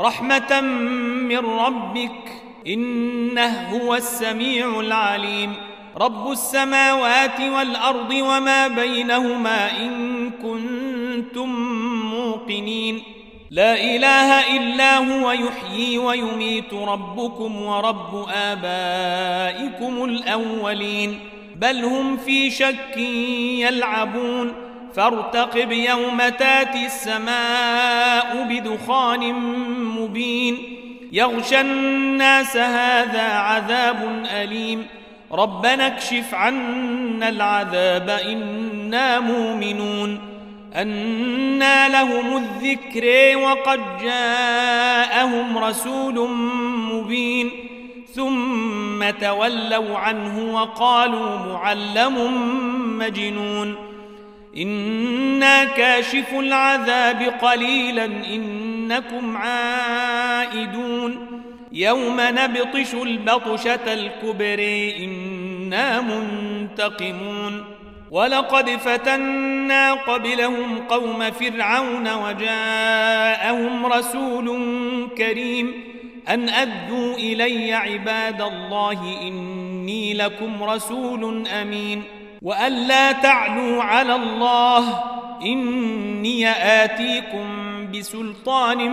رحمة من ربك إنه هو السميع العليم. رب السماوات والأرض وما بينهما إن كنتم موقنين. لا إله إلا هو يحيي ويميت ربكم ورب آبائكم الأولين. بل هم في شك يلعبون. فارتقب يوم تاتي السماء بدخان مبين. يغشى الناس هذا عذاب أليم. ربنا اكشف عنا العذاب إنا مؤمنون. أنى لهم الذكر وقد جاءهم رسول مبين. ثم تولوا عنه وقالوا معلم مجنون. إنا كاشف العذاب قليلا إنكم عائدون. يوم نبطش البطشة الكبر إنا منتقمون. ولقد فتنا قبلهم قوم فرعون وجاءهم رسول كريم. أن أدوا إلي عباد الله إني لكم رسول أمين. وأن لا تعلوا على الله إني آتيكم بسلطان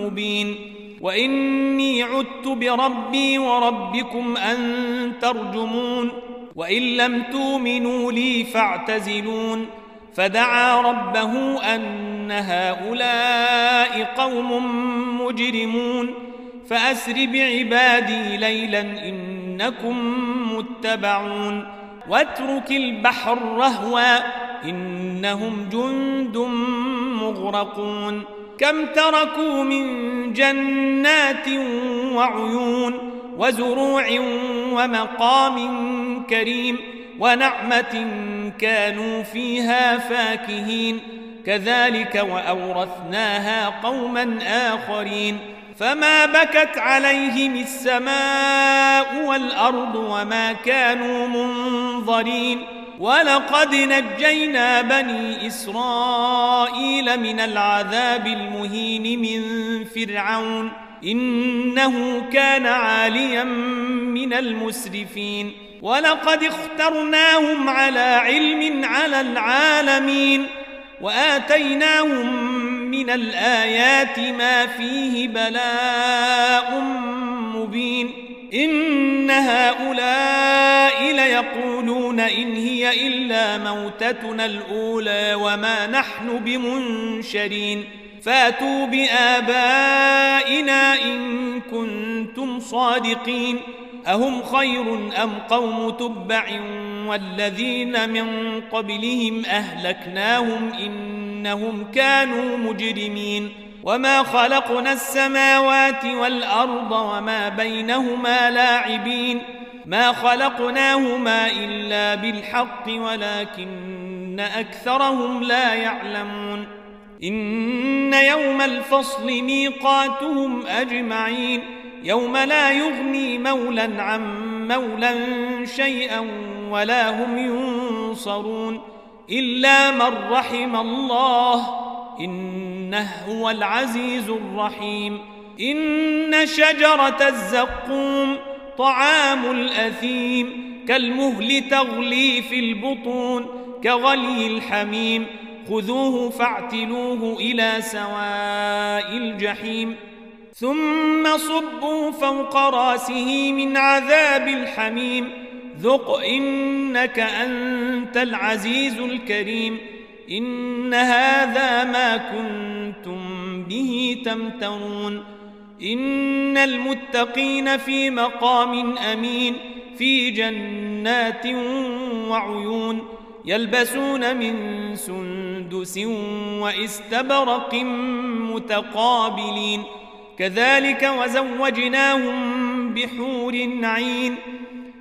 مبين وإني عدت بربي وربكم أن ترجمون وإن لم تؤمنوا لي فاعتزلون فدعا ربه أن هؤلاء قوم مجرمون فأسر بعبادي ليلا إنكم متبعون واترك البحر رهوا إنهم جند مغرقون كم تركوا من جنات وعيون وزروع ومقام كريم ونعمة كانوا فيها فاكهين كذلك وأورثناها قوما آخرين فما بكت عليهم السماء والأرض وما كانوا منظرين ولقد نجينا بني إسرائيل من العذاب المهين من فرعون إنه كان عاليا من المسرفين ولقد اخترناهم على علم على العالمين وآتيناهم من الآيات ما فيه بلاء مبين. إن هؤلاء ليقولون إن هي إلا موتتنا الأولى وما نحن بمنشرين. فاتوا بآبائنا إن كنتم صادقين. أهم خير أم قوم تبع والذين من قبلهم أهلكناهم إنهم كانوا مجرمين وما خلقنا السماوات والأرض وما بينهما لاعبين ما خلقناهما إلا بالحق ولكن أكثرهم لا يعلمون إن يوم الفصل ميقاتهم أجمعين يوم لا يغني مولا عن مولا شيئا ولا هم ينصرون إلا من رحم الله. إنه هو العزيز الرحيم. إن شجرة الزقوم طعام الأثيم. كالمهل تغلي في البطون. كغلي الحميم. خذوه فاعتلوه إلى سواء الجحيم. ثم صبوا فوق رأسه من عذاب الحميم. ذق إنك أنت العزيز الكريم إن هذا ما كنتم به تمترون إن المتقين في مقام أمين في جنات وعيون يلبسون من سندس واستبرق متقابلين كذلك وزوجناهم بحور عين